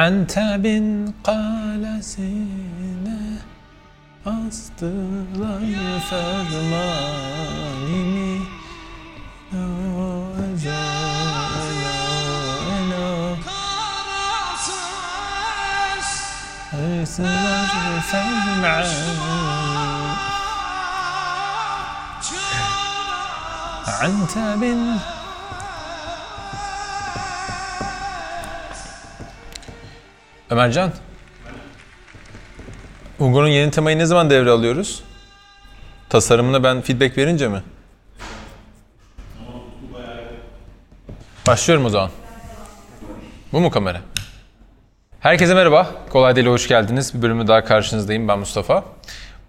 عن تاب قال سينا أصطلا فظلامني عن تاب Ömercan. Hugo'nun yeni temayı ne zaman devralıyoruz? Tasarımına ben feedback verince mi? Başlıyorum o zaman. Bu mu kamera? Herkese merhaba. Kolay Deli hoş geldiniz. Bir bölümü daha karşınızdayım. Ben Mustafa.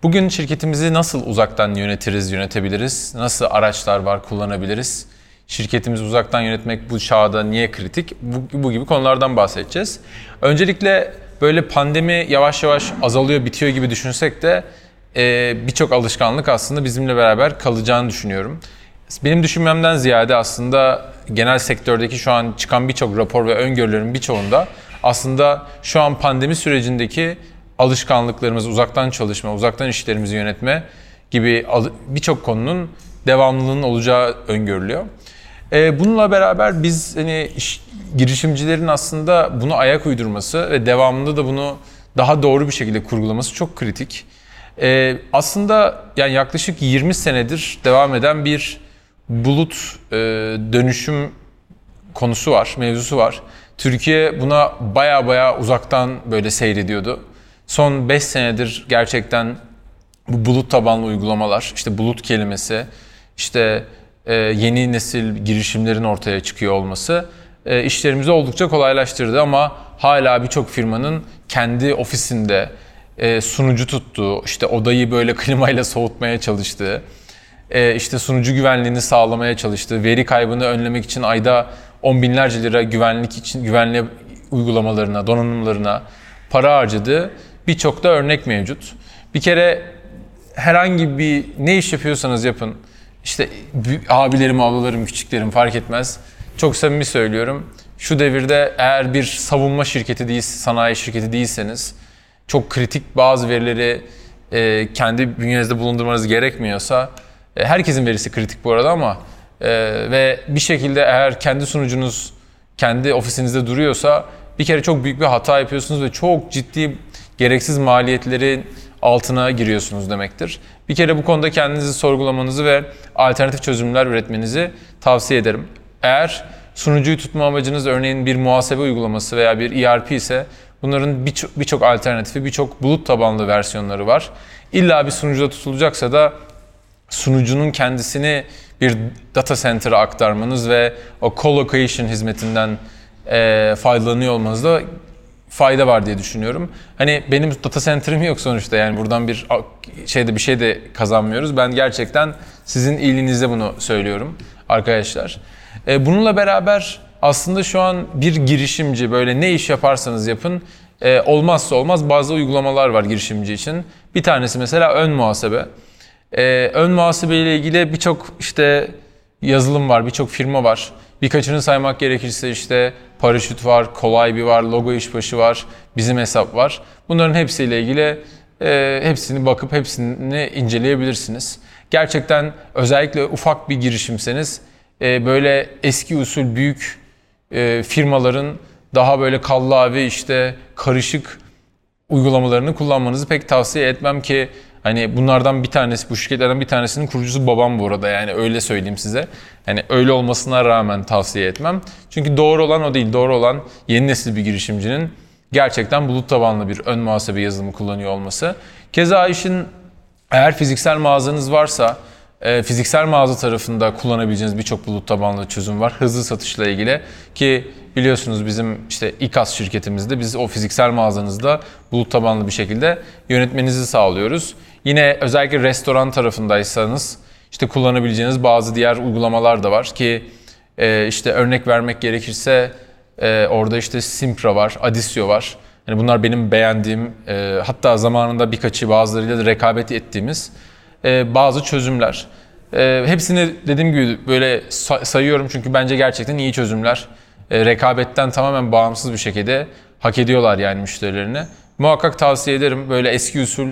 Bugün şirketimizi nasıl uzaktan yönetiriz, yönetebiliriz? Nasıl araçlar var kullanabiliriz? Şirketimizi uzaktan yönetmek bu çağda niye kritik? Bu, bu gibi konulardan bahsedeceğiz. Öncelikle böyle pandemi yavaş yavaş azalıyor, bitiyor gibi düşünsek de e, birçok alışkanlık aslında bizimle beraber kalacağını düşünüyorum. Benim düşünmemden ziyade aslında genel sektördeki şu an çıkan birçok rapor ve öngörülerin birçoğunda aslında şu an pandemi sürecindeki alışkanlıklarımız, uzaktan çalışma, uzaktan işlerimizi yönetme gibi birçok konunun devamlılığının olacağı öngörülüyor. Ee, bununla beraber biz hani iş, girişimcilerin aslında bunu ayak uydurması ve devamında da bunu daha doğru bir şekilde kurgulaması çok kritik. Ee, aslında yani yaklaşık 20 senedir devam eden bir bulut e, dönüşüm konusu var, mevzusu var. Türkiye buna baya baya uzaktan böyle seyrediyordu. Son 5 senedir gerçekten bu bulut tabanlı uygulamalar, işte bulut kelimesi, işte e, yeni nesil girişimlerin ortaya çıkıyor olması e, işlerimizi oldukça kolaylaştırdı ama hala birçok firmanın kendi ofisinde e, sunucu tuttuğu, işte odayı böyle klimayla soğutmaya çalıştığı, e, işte sunucu güvenliğini sağlamaya çalıştığı, veri kaybını önlemek için ayda on binlerce lira güvenlik için güvenli uygulamalarına, donanımlarına para harcadığı birçok da örnek mevcut. Bir kere herhangi bir ne iş yapıyorsanız yapın. İşte abilerim, ablalarım, küçüklerim fark etmez. Çok samimi söylüyorum. Şu devirde eğer bir savunma şirketi değil, sanayi şirketi değilseniz çok kritik bazı verileri e, kendi bünyenizde bulundurmanız gerekmiyorsa e, herkesin verisi kritik bu arada ama e, ve bir şekilde eğer kendi sunucunuz kendi ofisinizde duruyorsa bir kere çok büyük bir hata yapıyorsunuz ve çok ciddi gereksiz maliyetlerin altına giriyorsunuz demektir. Bir kere bu konuda kendinizi sorgulamanızı ve alternatif çözümler üretmenizi tavsiye ederim. Eğer sunucuyu tutma amacınız örneğin bir muhasebe uygulaması veya bir ERP ise bunların birçok bir alternatifi, birçok bulut tabanlı versiyonları var. İlla bir sunucuda tutulacaksa da sunucunun kendisini bir data center'a aktarmanız ve o co-location hizmetinden e, faydalanıyor olmanızda fayda var diye düşünüyorum. Hani benim data center'ım yok sonuçta yani buradan bir şeyde bir şey de kazanmıyoruz. Ben gerçekten sizin iyiliğinizde bunu söylüyorum arkadaşlar. E, bununla beraber aslında şu an bir girişimci böyle ne iş yaparsanız yapın e, olmazsa olmaz bazı uygulamalar var girişimci için. Bir tanesi mesela ön muhasebe. E, ön muhasebe ile ilgili birçok işte yazılım var, birçok firma var. Birkaçını saymak gerekirse işte paraşüt var, kolay bir var, logo işbaşı var, bizim hesap var. Bunların hepsiyle ilgili e, hepsini bakıp hepsini inceleyebilirsiniz. Gerçekten özellikle ufak bir girişimseniz e, böyle eski usul büyük e, firmaların daha böyle kallavi işte karışık uygulamalarını kullanmanızı pek tavsiye etmem ki Hani bunlardan bir tanesi, bu şirketlerden bir tanesinin kurucusu babam bu arada yani öyle söyleyeyim size. Hani öyle olmasına rağmen tavsiye etmem. Çünkü doğru olan o değil. Doğru olan yeni nesil bir girişimcinin gerçekten bulut tabanlı bir ön muhasebe yazılımı kullanıyor olması. Keza işin eğer fiziksel mağazanız varsa e, fiziksel mağaza tarafında kullanabileceğiniz birçok bulut tabanlı çözüm var. Hızlı satışla ilgili ki biliyorsunuz bizim işte İKAS şirketimizde biz o fiziksel mağazanızda bulut tabanlı bir şekilde yönetmenizi sağlıyoruz. Yine özellikle restoran tarafındaysanız işte kullanabileceğiniz bazı diğer uygulamalar da var ki e, işte örnek vermek gerekirse e, orada işte Simpra var, Adisio var. Yani bunlar benim beğendiğim e, hatta zamanında birkaçı bazılarıyla da rekabet ettiğimiz e, bazı çözümler. E, hepsini dediğim gibi böyle sayıyorum çünkü bence gerçekten iyi çözümler. E, rekabetten tamamen bağımsız bir şekilde hak ediyorlar yani müşterilerine. Muhakkak tavsiye ederim. Böyle eski usul,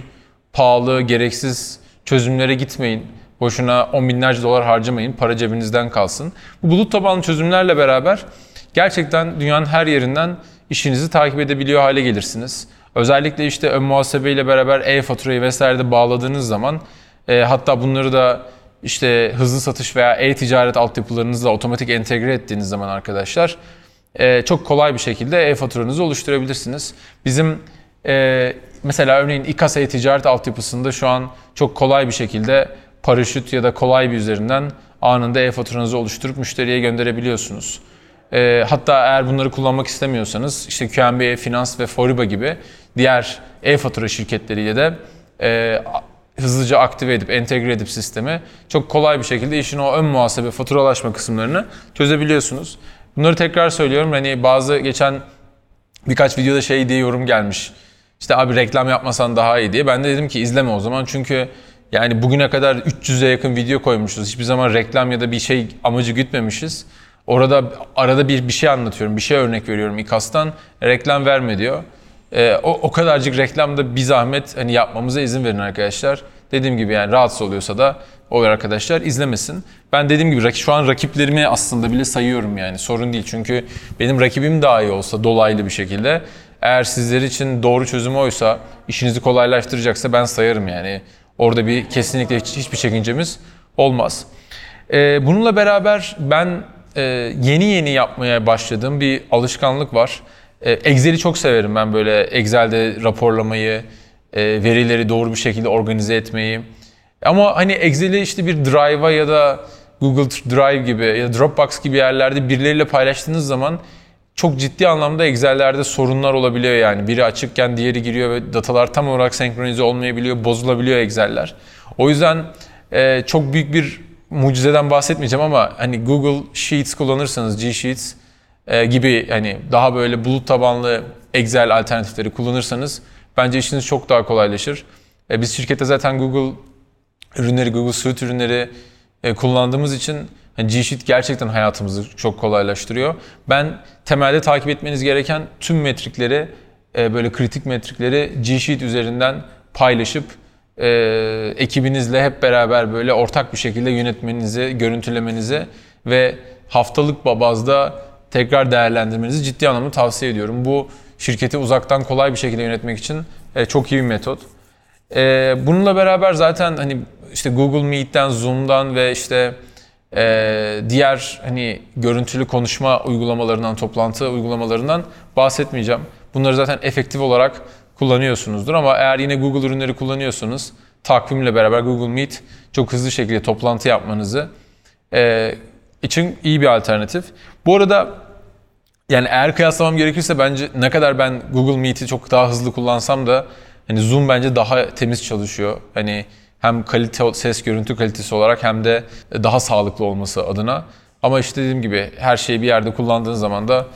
pahalı, gereksiz çözümlere gitmeyin. Boşuna on binlerce dolar harcamayın. Para cebinizden kalsın. Bu bulut tabanlı çözümlerle beraber gerçekten dünyanın her yerinden işinizi takip edebiliyor hale gelirsiniz. Özellikle işte ön muhasebe ile beraber e-faturayı vesaire de bağladığınız zaman e, hatta bunları da işte hızlı satış veya e-ticaret altyapılarınızla otomatik entegre ettiğiniz zaman arkadaşlar e, çok kolay bir şekilde e-faturanızı oluşturabilirsiniz. Bizim e, mesela örneğin İKAS e-ticaret altyapısında şu an çok kolay bir şekilde paraşüt ya da kolay bir üzerinden anında e-faturanızı oluşturup müşteriye gönderebiliyorsunuz. E, hatta eğer bunları kullanmak istemiyorsanız işte QNB Finans ve Foriba gibi diğer e-fatura şirketleriyle de hızlıca aktive edip entegre edip sistemi çok kolay bir şekilde işin o ön muhasebe faturalaşma kısımlarını çözebiliyorsunuz. Bunları tekrar söylüyorum. Hani bazı geçen birkaç videoda şey diye yorum gelmiş. İşte abi reklam yapmasan daha iyi diye. Ben de dedim ki izleme o zaman. Çünkü yani bugüne kadar 300'e yakın video koymuşuz. Hiçbir zaman reklam ya da bir şey amacı gütmemişiz. Orada arada bir bir şey anlatıyorum, bir şey örnek veriyorum İKAS'tan. Reklam verme diyor. E, o, o kadarcık reklamda bir zahmet hani yapmamıza izin verin arkadaşlar. Dediğim gibi yani rahatsız oluyorsa da o arkadaşlar izlemesin. Ben dediğim gibi şu an rakiplerimi aslında bile sayıyorum yani sorun değil. Çünkü benim rakibim daha iyi olsa dolaylı bir şekilde eğer sizler için doğru çözüm oysa işinizi kolaylaştıracaksa ben sayarım yani. Orada bir kesinlikle hiç, hiçbir çekincemiz olmaz. Ee, bununla beraber ben e, yeni yeni yapmaya başladığım bir alışkanlık var. E, Excel'i çok severim ben böyle Excel'de raporlamayı, e, verileri doğru bir şekilde organize etmeyi. Ama hani Excel'i işte bir Drive'a ya da Google Drive gibi ya da Dropbox gibi yerlerde birileriyle paylaştığınız zaman çok ciddi anlamda Excel'lerde sorunlar olabiliyor yani. Biri açıkken diğeri giriyor ve datalar tam olarak senkronize olmayabiliyor, bozulabiliyor Excel'ler. O yüzden e, çok büyük bir mucizeden bahsetmeyeceğim ama hani Google Sheets kullanırsanız, G Sheets e, gibi hani daha böyle bulut tabanlı Excel alternatifleri kullanırsanız bence işiniz çok daha kolaylaşır. E, biz şirkette zaten Google ürünleri, Google Suite ürünleri e, kullandığımız için hani G Sheet gerçekten hayatımızı çok kolaylaştırıyor. Ben temelde takip etmeniz gereken tüm metrikleri, e, böyle kritik metrikleri G Sheet üzerinden paylaşıp e, ekibinizle hep beraber böyle ortak bir şekilde yönetmenizi, görüntülemenizi ve haftalık bazda tekrar değerlendirmenizi ciddi anlamda tavsiye ediyorum. Bu şirketi uzaktan kolay bir şekilde yönetmek için e, çok iyi bir metot. E, bununla beraber zaten hani işte Google Meet'ten, Zoom'dan ve işte e, diğer hani görüntülü konuşma uygulamalarından, toplantı uygulamalarından bahsetmeyeceğim. Bunları zaten efektif olarak kullanıyorsunuzdur ama eğer yine Google ürünleri kullanıyorsanız takvimle beraber Google Meet çok hızlı şekilde toplantı yapmanızı e, için iyi bir alternatif. Bu arada yani eğer kıyaslamam gerekirse bence ne kadar ben Google Meet'i çok daha hızlı kullansam da hani Zoom bence daha temiz çalışıyor. Hani hem kalite ses görüntü kalitesi olarak hem de daha sağlıklı olması adına. Ama işte dediğim gibi her şeyi bir yerde kullandığın zaman da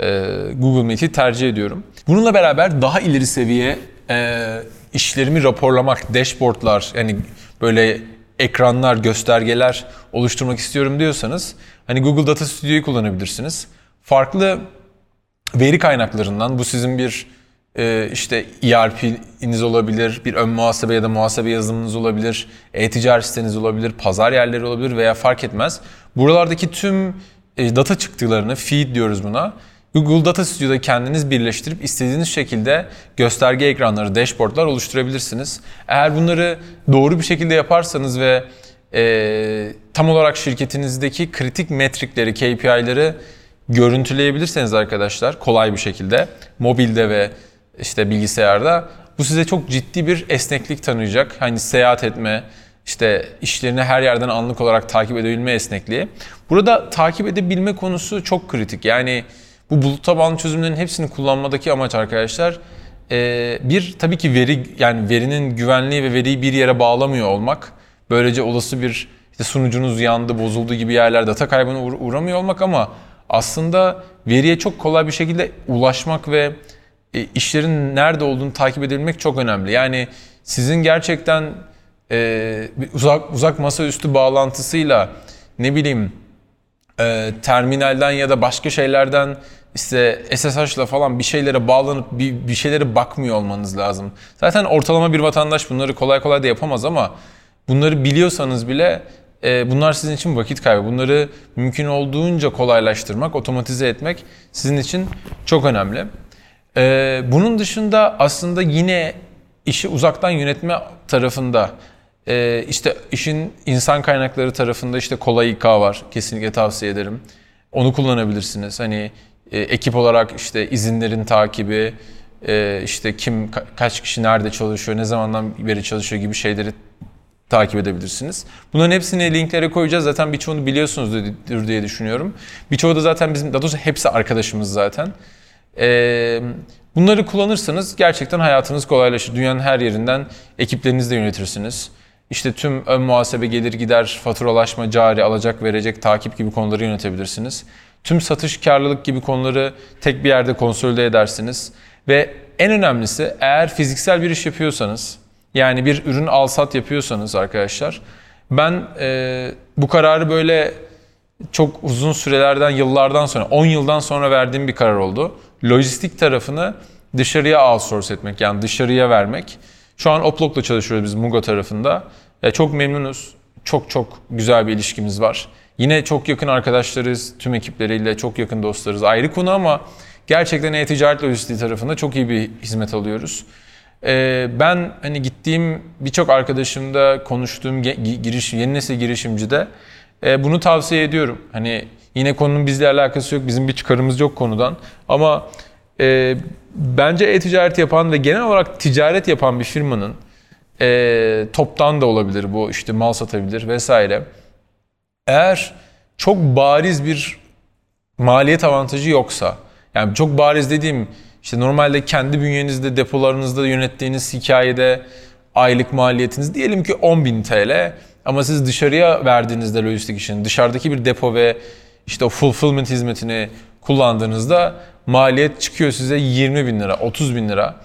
e, Google Meet'i tercih ediyorum. Bununla beraber daha ileri seviye e, işlerimi raporlamak, dashboardlar yani böyle ekranlar, göstergeler oluşturmak istiyorum diyorsanız hani Google Data Studio'yu kullanabilirsiniz. Farklı veri kaynaklarından bu sizin bir e, işte ERP'iniz olabilir, bir ön muhasebe ya da muhasebe yazılımınız olabilir, e-ticaret siteniz olabilir, pazar yerleri olabilir veya fark etmez. Buralardaki tüm e, data çıktılarını, feed diyoruz buna, Google Data Studio'da kendiniz birleştirip istediğiniz şekilde gösterge ekranları, dashboardlar oluşturabilirsiniz. Eğer bunları doğru bir şekilde yaparsanız ve e, tam olarak şirketinizdeki kritik metrikleri, KPI'leri görüntüleyebilirseniz arkadaşlar kolay bir şekilde mobilde ve işte bilgisayarda bu size çok ciddi bir esneklik tanıyacak. Hani seyahat etme, işte işlerini her yerden anlık olarak takip edebilme esnekliği. Burada takip edebilme konusu çok kritik. Yani bu bulut tabanlı çözümlerin hepsini kullanmadaki amaç arkadaşlar e, bir tabii ki veri yani verinin güvenliği ve veriyi bir yere bağlamıyor olmak. Böylece olası bir işte sunucunuz yandı, bozuldu gibi yerler data kaybına uğramıyor olmak ama aslında veriye çok kolay bir şekilde ulaşmak ve e, işlerin nerede olduğunu takip edebilmek çok önemli. Yani sizin gerçekten e, uzak uzak masaüstü bağlantısıyla ne bileyim e, terminalden ya da başka şeylerden işte SSH'la falan bir şeylere bağlanıp bir, bir şeylere bakmıyor olmanız lazım. Zaten ortalama bir vatandaş bunları kolay kolay da yapamaz ama bunları biliyorsanız bile e, bunlar sizin için vakit kaybı. Bunları mümkün olduğunca kolaylaştırmak, otomatize etmek sizin için çok önemli. E, bunun dışında aslında yine işi uzaktan yönetme tarafında e, işte işin insan kaynakları tarafında işte kolay İK var. Kesinlikle tavsiye ederim. Onu kullanabilirsiniz. Hani e, ekip olarak işte izinlerin takibi, e, işte kim ka- kaç kişi nerede çalışıyor, ne zamandan beri çalışıyor gibi şeyleri takip edebilirsiniz. Bunların hepsini linklere koyacağız. Zaten birçoğunu biliyorsunuzdur diye düşünüyorum. Birçoğu da zaten bizim, daha doğrusu hepsi arkadaşımız zaten. Ee, bunları kullanırsanız gerçekten hayatınız kolaylaşır. Dünyanın her yerinden ekiplerinizle yönetirsiniz. İşte tüm ön muhasebe, gelir gider, faturalaşma, cari, alacak, verecek, takip gibi konuları yönetebilirsiniz. Tüm satış, karlılık gibi konuları tek bir yerde konsolide edersiniz. Ve en önemlisi eğer fiziksel bir iş yapıyorsanız, yani bir ürün al sat yapıyorsanız arkadaşlar, ben e, bu kararı böyle çok uzun sürelerden, yıllardan sonra, 10 yıldan sonra verdiğim bir karar oldu. Lojistik tarafını dışarıya outsource etmek, yani dışarıya vermek. Şu an Oplok'la çalışıyoruz biz Mugo tarafında. E, çok memnunuz. Çok çok güzel bir ilişkimiz var. Yine çok yakın arkadaşlarız, tüm ekipleriyle çok yakın dostlarız. Ayrı konu ama gerçekten e-ticaret lojistiği tarafında çok iyi bir hizmet alıyoruz. E, ben hani gittiğim birçok arkadaşımda konuştuğum giriş, yeni nesil girişimcide e, bunu tavsiye ediyorum. Hani yine konunun bizle alakası yok, bizim bir çıkarımız yok konudan. Ama e, bence e-ticaret yapan ve genel olarak ticaret yapan bir firmanın e, toptan da olabilir bu işte mal satabilir vesaire. Eğer çok bariz bir maliyet avantajı yoksa yani çok bariz dediğim işte normalde kendi bünyenizde depolarınızda yönettiğiniz hikayede aylık maliyetiniz diyelim ki 10.000 TL ama siz dışarıya verdiğinizde lojistik için dışarıdaki bir depo ve işte o fulfillment hizmetini kullandığınızda maliyet çıkıyor size 20 bin lira, 30 bin lira.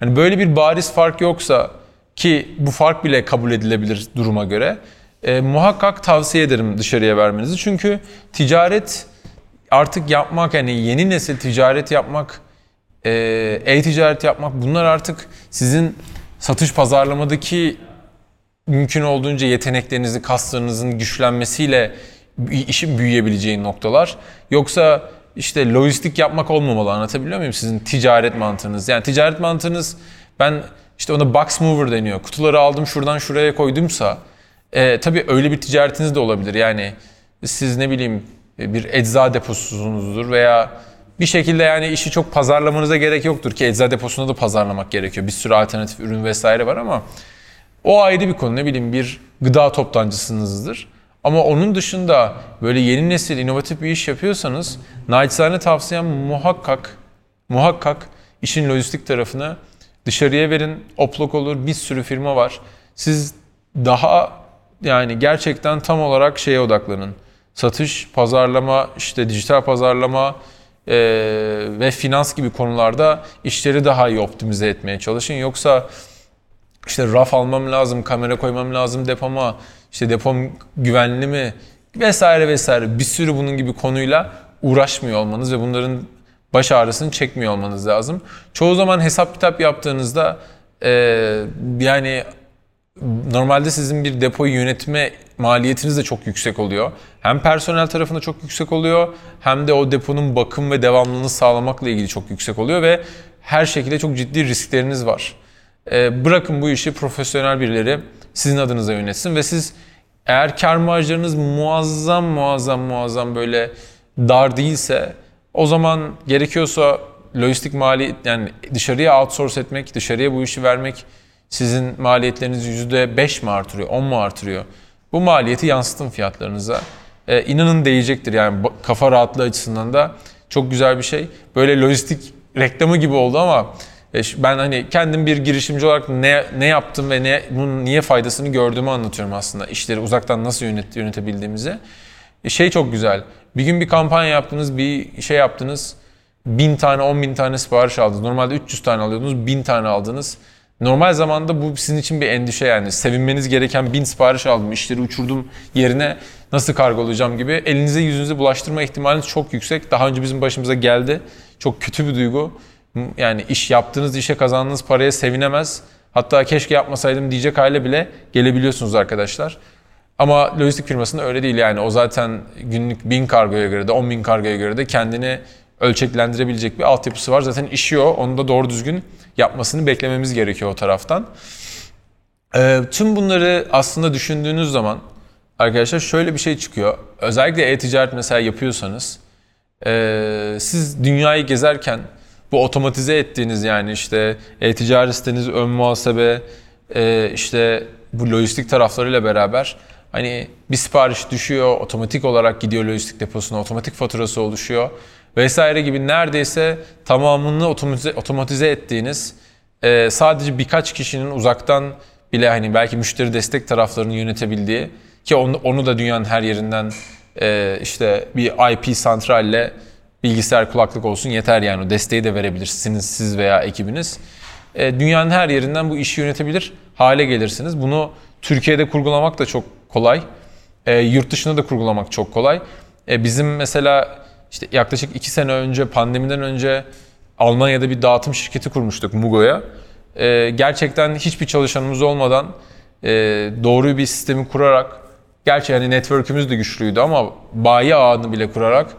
Hani böyle bir bariz fark yoksa ki bu fark bile kabul edilebilir duruma göre e, muhakkak tavsiye ederim dışarıya vermenizi. Çünkü ticaret artık yapmak yani yeni nesil ticaret yapmak, e, e-ticaret yapmak bunlar artık sizin satış pazarlamadaki mümkün olduğunca yeteneklerinizin, kaslarınızın güçlenmesiyle işin büyüyebileceği noktalar. Yoksa işte lojistik yapmak olmamalı anlatabiliyor muyum sizin ticaret mantığınız? Yani ticaret mantığınız ben işte ona box mover deniyor. Kutuları aldım şuradan şuraya koydumsa e, tabii öyle bir ticaretiniz de olabilir. Yani siz ne bileyim bir ecza deposunuzdur veya bir şekilde yani işi çok pazarlamanıza gerek yoktur ki ecza deposunda da pazarlamak gerekiyor. Bir sürü alternatif ürün vesaire var ama o ayrı bir konu. Ne bileyim bir gıda toptancısınızdır. Ama onun dışında böyle yeni nesil inovatif bir iş yapıyorsanız naçizane tavsiyem muhakkak muhakkak işin lojistik tarafını dışarıya verin. Oplok olur bir sürü firma var. Siz daha yani gerçekten tam olarak şeye odaklanın. Satış, pazarlama, işte dijital pazarlama e, ve finans gibi konularda işleri daha iyi optimize etmeye çalışın. Yoksa işte raf almam lazım, kamera koymam lazım depoma, işte depom güvenli mi vesaire vesaire bir sürü bunun gibi konuyla uğraşmıyor olmanız ve bunların baş ağrısını çekmiyor olmanız lazım. Çoğu zaman hesap kitap yaptığınızda e, yani normalde sizin bir depoyu yönetme maliyetiniz de çok yüksek oluyor. Hem personel tarafında çok yüksek oluyor hem de o deponun bakım ve devamlılığını sağlamakla ilgili çok yüksek oluyor ve her şekilde çok ciddi riskleriniz var. E, bırakın bu işi profesyonel birileri sizin adınıza yönetsin ve siz eğer kar marjlarınız muazzam muazzam muazzam böyle dar değilse o zaman gerekiyorsa lojistik mali yani dışarıya outsource etmek, dışarıya bu işi vermek sizin maliyetlerinizi %5 mi artırıyor, 10 mu artırıyor? Bu maliyeti yansıtın fiyatlarınıza. Ee, inanın değecektir yani kafa rahatlığı açısından da çok güzel bir şey. Böyle lojistik reklamı gibi oldu ama e, ben hani kendim bir girişimci olarak ne ne yaptım ve ne bunun niye faydasını gördüğümü anlatıyorum aslında. İşleri uzaktan nasıl yönet, yönetebildiğimizi. E, şey çok güzel. Bir gün bir kampanya yaptınız, bir şey yaptınız. Bin tane, on bin tane sipariş aldınız. Normalde 300 tane alıyordunuz, bin tane aldınız. Normal zamanda bu sizin için bir endişe yani. Sevinmeniz gereken bin sipariş aldım, işleri uçurdum yerine nasıl kargolayacağım gibi elinize yüzünüze bulaştırma ihtimaliniz çok yüksek. Daha önce bizim başımıza geldi. Çok kötü bir duygu. Yani iş yaptığınız işe kazandığınız paraya sevinemez. Hatta keşke yapmasaydım diyecek hale bile gelebiliyorsunuz arkadaşlar. Ama lojistik firmasında öyle değil yani. O zaten günlük bin kargoya göre de 10 bin kargoya göre de kendini ölçeklendirebilecek bir altyapısı var. Zaten işi o. Onu da doğru düzgün yapmasını beklememiz gerekiyor o taraftan. Ee, tüm bunları aslında düşündüğünüz zaman arkadaşlar şöyle bir şey çıkıyor. Özellikle e-ticaret mesela yapıyorsanız e, siz dünyayı gezerken bu otomatize ettiğiniz yani işte e-ticaret siteniz, ön muhasebe, e, işte bu lojistik taraflarıyla beraber hani bir sipariş düşüyor, otomatik olarak gidiyor lojistik deposuna, otomatik faturası oluşuyor vesaire gibi neredeyse tamamını otomatize, otomatize ettiğiniz e, sadece birkaç kişinin uzaktan bile hani belki müşteri destek taraflarını yönetebildiği ki onu, onu da dünyanın her yerinden e, işte bir IP santralle bilgisayar kulaklık olsun yeter yani o desteği de verebilirsiniz siz veya ekibiniz. E, dünyanın her yerinden bu işi yönetebilir hale gelirsiniz. Bunu Türkiye'de kurgulamak da çok kolay. E, yurt dışında da kurgulamak çok kolay. E, bizim mesela işte yaklaşık iki sene önce pandemiden önce Almanya'da bir dağıtım şirketi kurmuştuk Mugo'ya. E, gerçekten hiçbir çalışanımız olmadan e, doğru bir sistemi kurarak gerçi yani network'ümüz de güçlüydü ama bayi ağını bile kurarak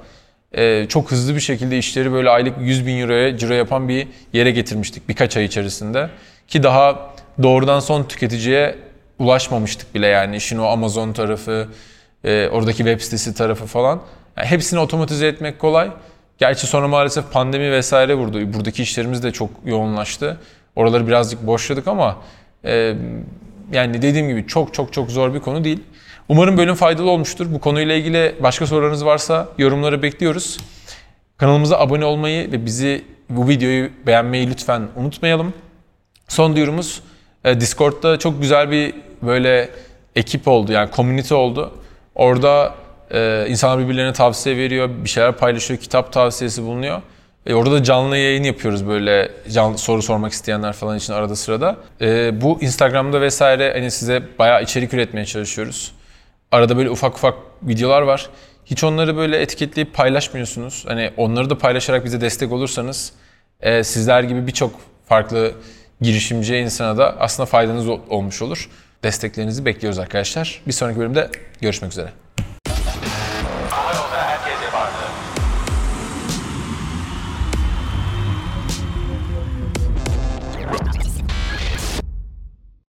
e, çok hızlı bir şekilde işleri böyle aylık 100 bin euroya ciro yapan bir yere getirmiştik birkaç ay içerisinde. Ki daha doğrudan son tüketiciye ulaşmamıştık bile yani işin o Amazon tarafı, e, oradaki web sitesi tarafı falan. Yani hepsini otomatize etmek kolay. Gerçi sonra maalesef pandemi vesaire vurdu. Buradaki işlerimiz de çok yoğunlaştı. Oraları birazcık boşladık ama e, yani dediğim gibi çok çok çok zor bir konu değil. Umarım bölüm faydalı olmuştur. Bu konuyla ilgili başka sorularınız varsa yorumları bekliyoruz. Kanalımıza abone olmayı ve bizi bu videoyu beğenmeyi lütfen unutmayalım. Son duyurumuz e, Discord'da çok güzel bir böyle ekip oldu yani komünite oldu. Orada e, insanlar birbirlerine tavsiye veriyor, bir şeyler paylaşıyor, kitap tavsiyesi bulunuyor. E, orada da canlı yayın yapıyoruz böyle canlı soru sormak isteyenler falan için arada sırada. E, bu Instagram'da vesaire hani size bayağı içerik üretmeye çalışıyoruz. Arada böyle ufak ufak videolar var. Hiç onları böyle etiketleyip paylaşmıyorsunuz. Hani onları da paylaşarak bize destek olursanız e, sizler gibi birçok farklı girişimci insana da aslında faydanız olmuş olur. Desteklerinizi bekliyoruz arkadaşlar. Bir sonraki bölümde görüşmek üzere.